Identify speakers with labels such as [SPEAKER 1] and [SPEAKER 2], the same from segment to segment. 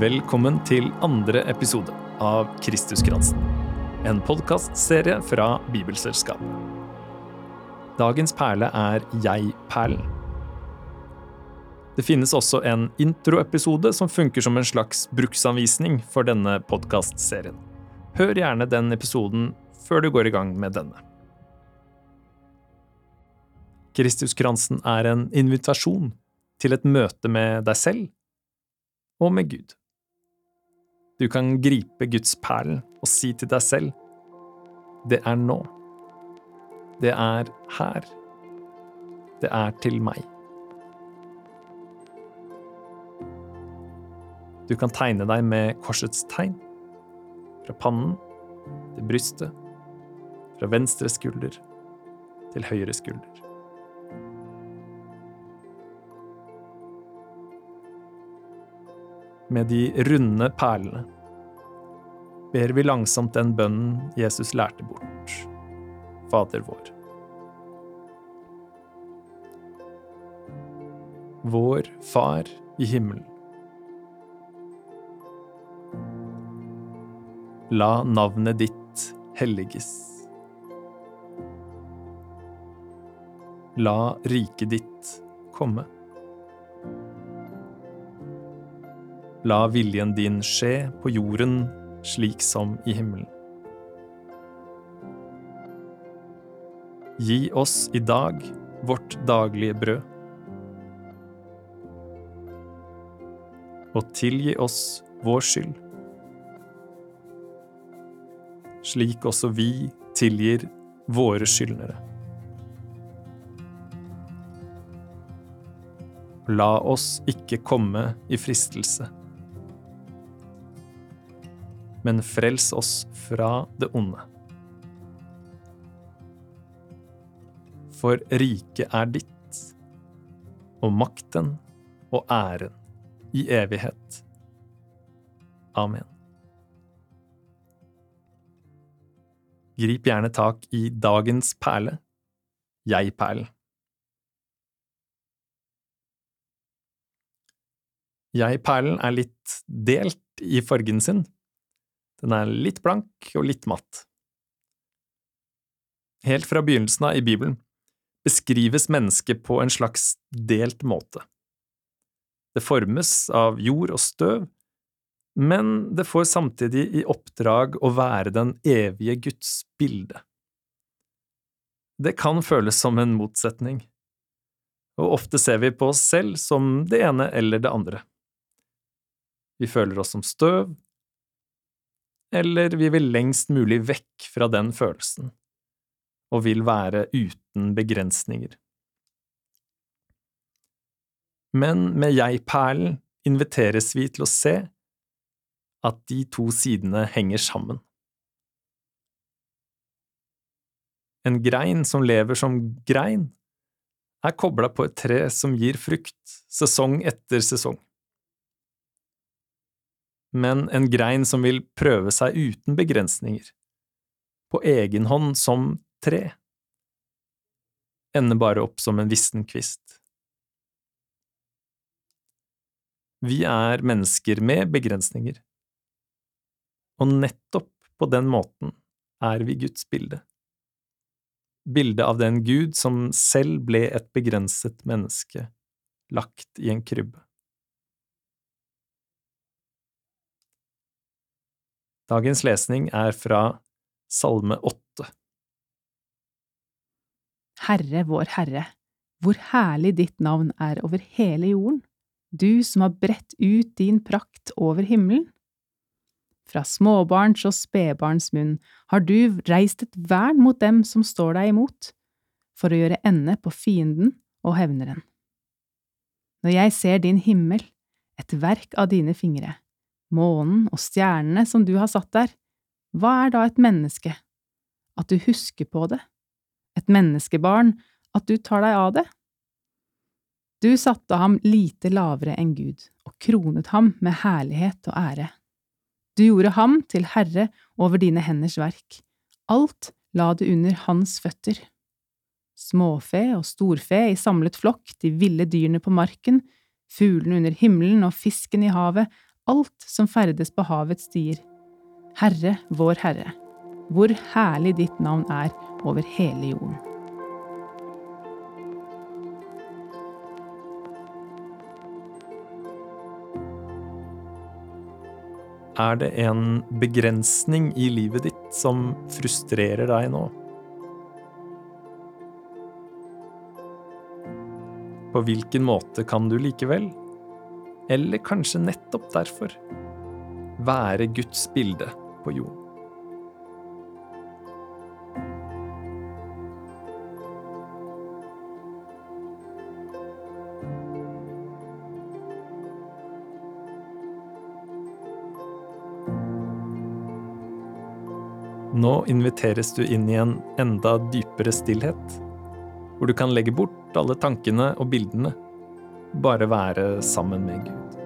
[SPEAKER 1] Velkommen til andre episode av Kristuskransen. En podkastserie fra Bibelselskapet. Dagens perle er Jeg-perlen. Det finnes også en introepisode som funker som en slags bruksanvisning for denne podkastserien. Hør gjerne den episoden før du går i gang med denne. Kristuskransen er en invitasjon til et møte med deg selv og med Gud. Du kan gripe Guds perlen og si til deg selv det er nå. Det er her. Det er til meg. Du kan tegne deg med korsets tegn. Fra pannen til brystet. Fra venstre skulder til høyre skulder. Med de runde perlene ber vi langsomt den bønnen Jesus lærte bort, Fader vår. Vår Far i himmelen. La navnet ditt helliges. La riket ditt komme. La viljen din skje på jorden slik som i himmelen. Gi oss i dag vårt daglige brød. Og tilgi oss vår skyld, slik også vi tilgir våre skyldnere. La oss ikke komme i fristelse men frels oss fra det onde. For riket er ditt, og makten og æren i evighet. Amen. Grip gjerne tak i dagens perle, jeg-perlen. Jeg-perlen er litt delt i fargen sin. Den er litt blank og litt matt. Helt fra begynnelsen av i Bibelen beskrives mennesket på en slags delt måte. Det formes av jord og støv, men det får samtidig i oppdrag å være den evige Guds bilde. Det kan føles som en motsetning, og ofte ser vi på oss selv som det ene eller det andre. Vi føler oss som støv, eller vi vil lengst mulig vekk fra den følelsen, og vil være uten begrensninger. Men med jeg-perlen inviteres vi til å se at de to sidene henger sammen. En grein som lever som grein, er kobla på et tre som gir frukt, sesong etter sesong men en grein som vil prøve seg uten begrensninger, på egen hånd som tre, ender bare opp som en vissen kvist. Vi er mennesker med begrensninger, og nettopp på den måten er vi Guds bilde. Bildet av den Gud som selv ble et begrenset menneske, lagt i en krybbe. Dagens lesning er fra Salme 8.
[SPEAKER 2] Herre vår Herre, hvor herlig ditt navn er over hele jorden, du som har bredt ut din prakt over himmelen. Fra småbarns og spedbarns munn har du reist et vern mot dem som står deg imot, for å gjøre ende på fienden og hevneren. Når jeg ser din himmel, et verk av dine fingre, månen og stjernene som du har satt der, hva er da et menneske? At du husker på det? Et menneskebarn, at du tar deg av det? Du satte ham lite lavere enn Gud og kronet ham med herlighet og ære. Du gjorde ham til herre over dine henders verk, alt la du under hans føtter. Småfe og storfe i samlet flokk, de ville dyrene på marken, fuglene under himmelen og fisken i havet, alt som ferdes på havets stier. Herre, vår Herre, hvor herlig ditt navn er over hele jorden.
[SPEAKER 1] Er det en begrensning i livet ditt som frustrerer deg nå? På hvilken måte kan du likevel, eller kanskje nettopp derfor, være Guds bilde på jorden? Nå inviteres du inn i en enda dypere stillhet, hvor du kan legge bort alle tankene og bildene, bare være sammen med Gud.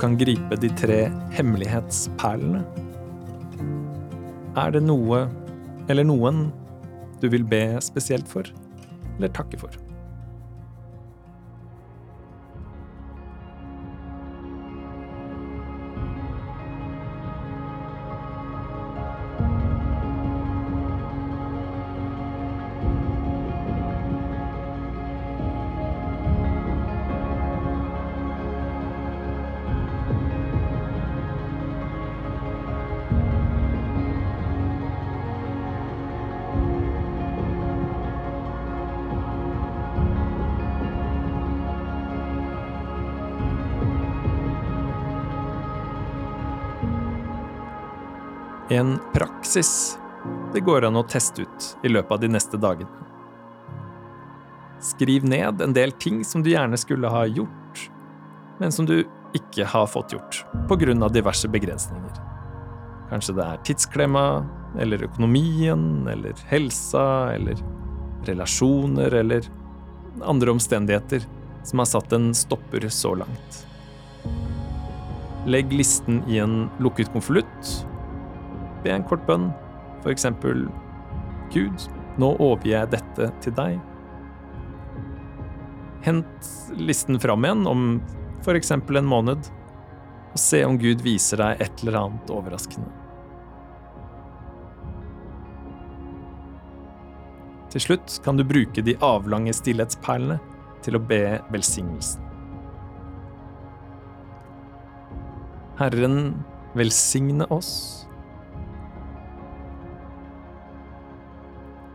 [SPEAKER 1] Kan gripe de tre hemmelighetsperlene. Er det noe eller noen du vil be spesielt for, eller takke for? En praksis det går an å teste ut i løpet av de neste dagene. Skriv ned en del ting som du gjerne skulle ha gjort, men som du ikke har fått gjort pga. diverse begrensninger. Kanskje det er tidsklemma, eller økonomien, eller helsa, eller relasjoner, eller andre omstendigheter som har satt en stopper så langt. Legg listen i en lukket konvolutt Be en kort bønn, for eksempel Gud, nå overgir jeg dette til deg. Hent listen fram igjen om for eksempel en måned, og se om Gud viser deg et eller annet overraskende. Til slutt kan du bruke de avlange stillhetsperlene til å be velsignelsen. Herren velsigne oss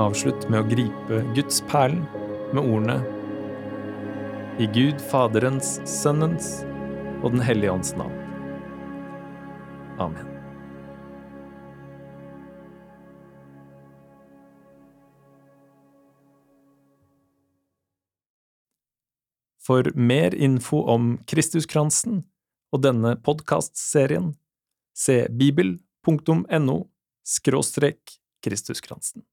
[SPEAKER 1] Avslutt med å gripe Guds perlen med ordene I Gud Faderens, Sønnens og Den hellige ånds navn. Amen. For mer info om Kristuskransen og denne podkastserien, se bibel.no skråstrek Kristuskransen.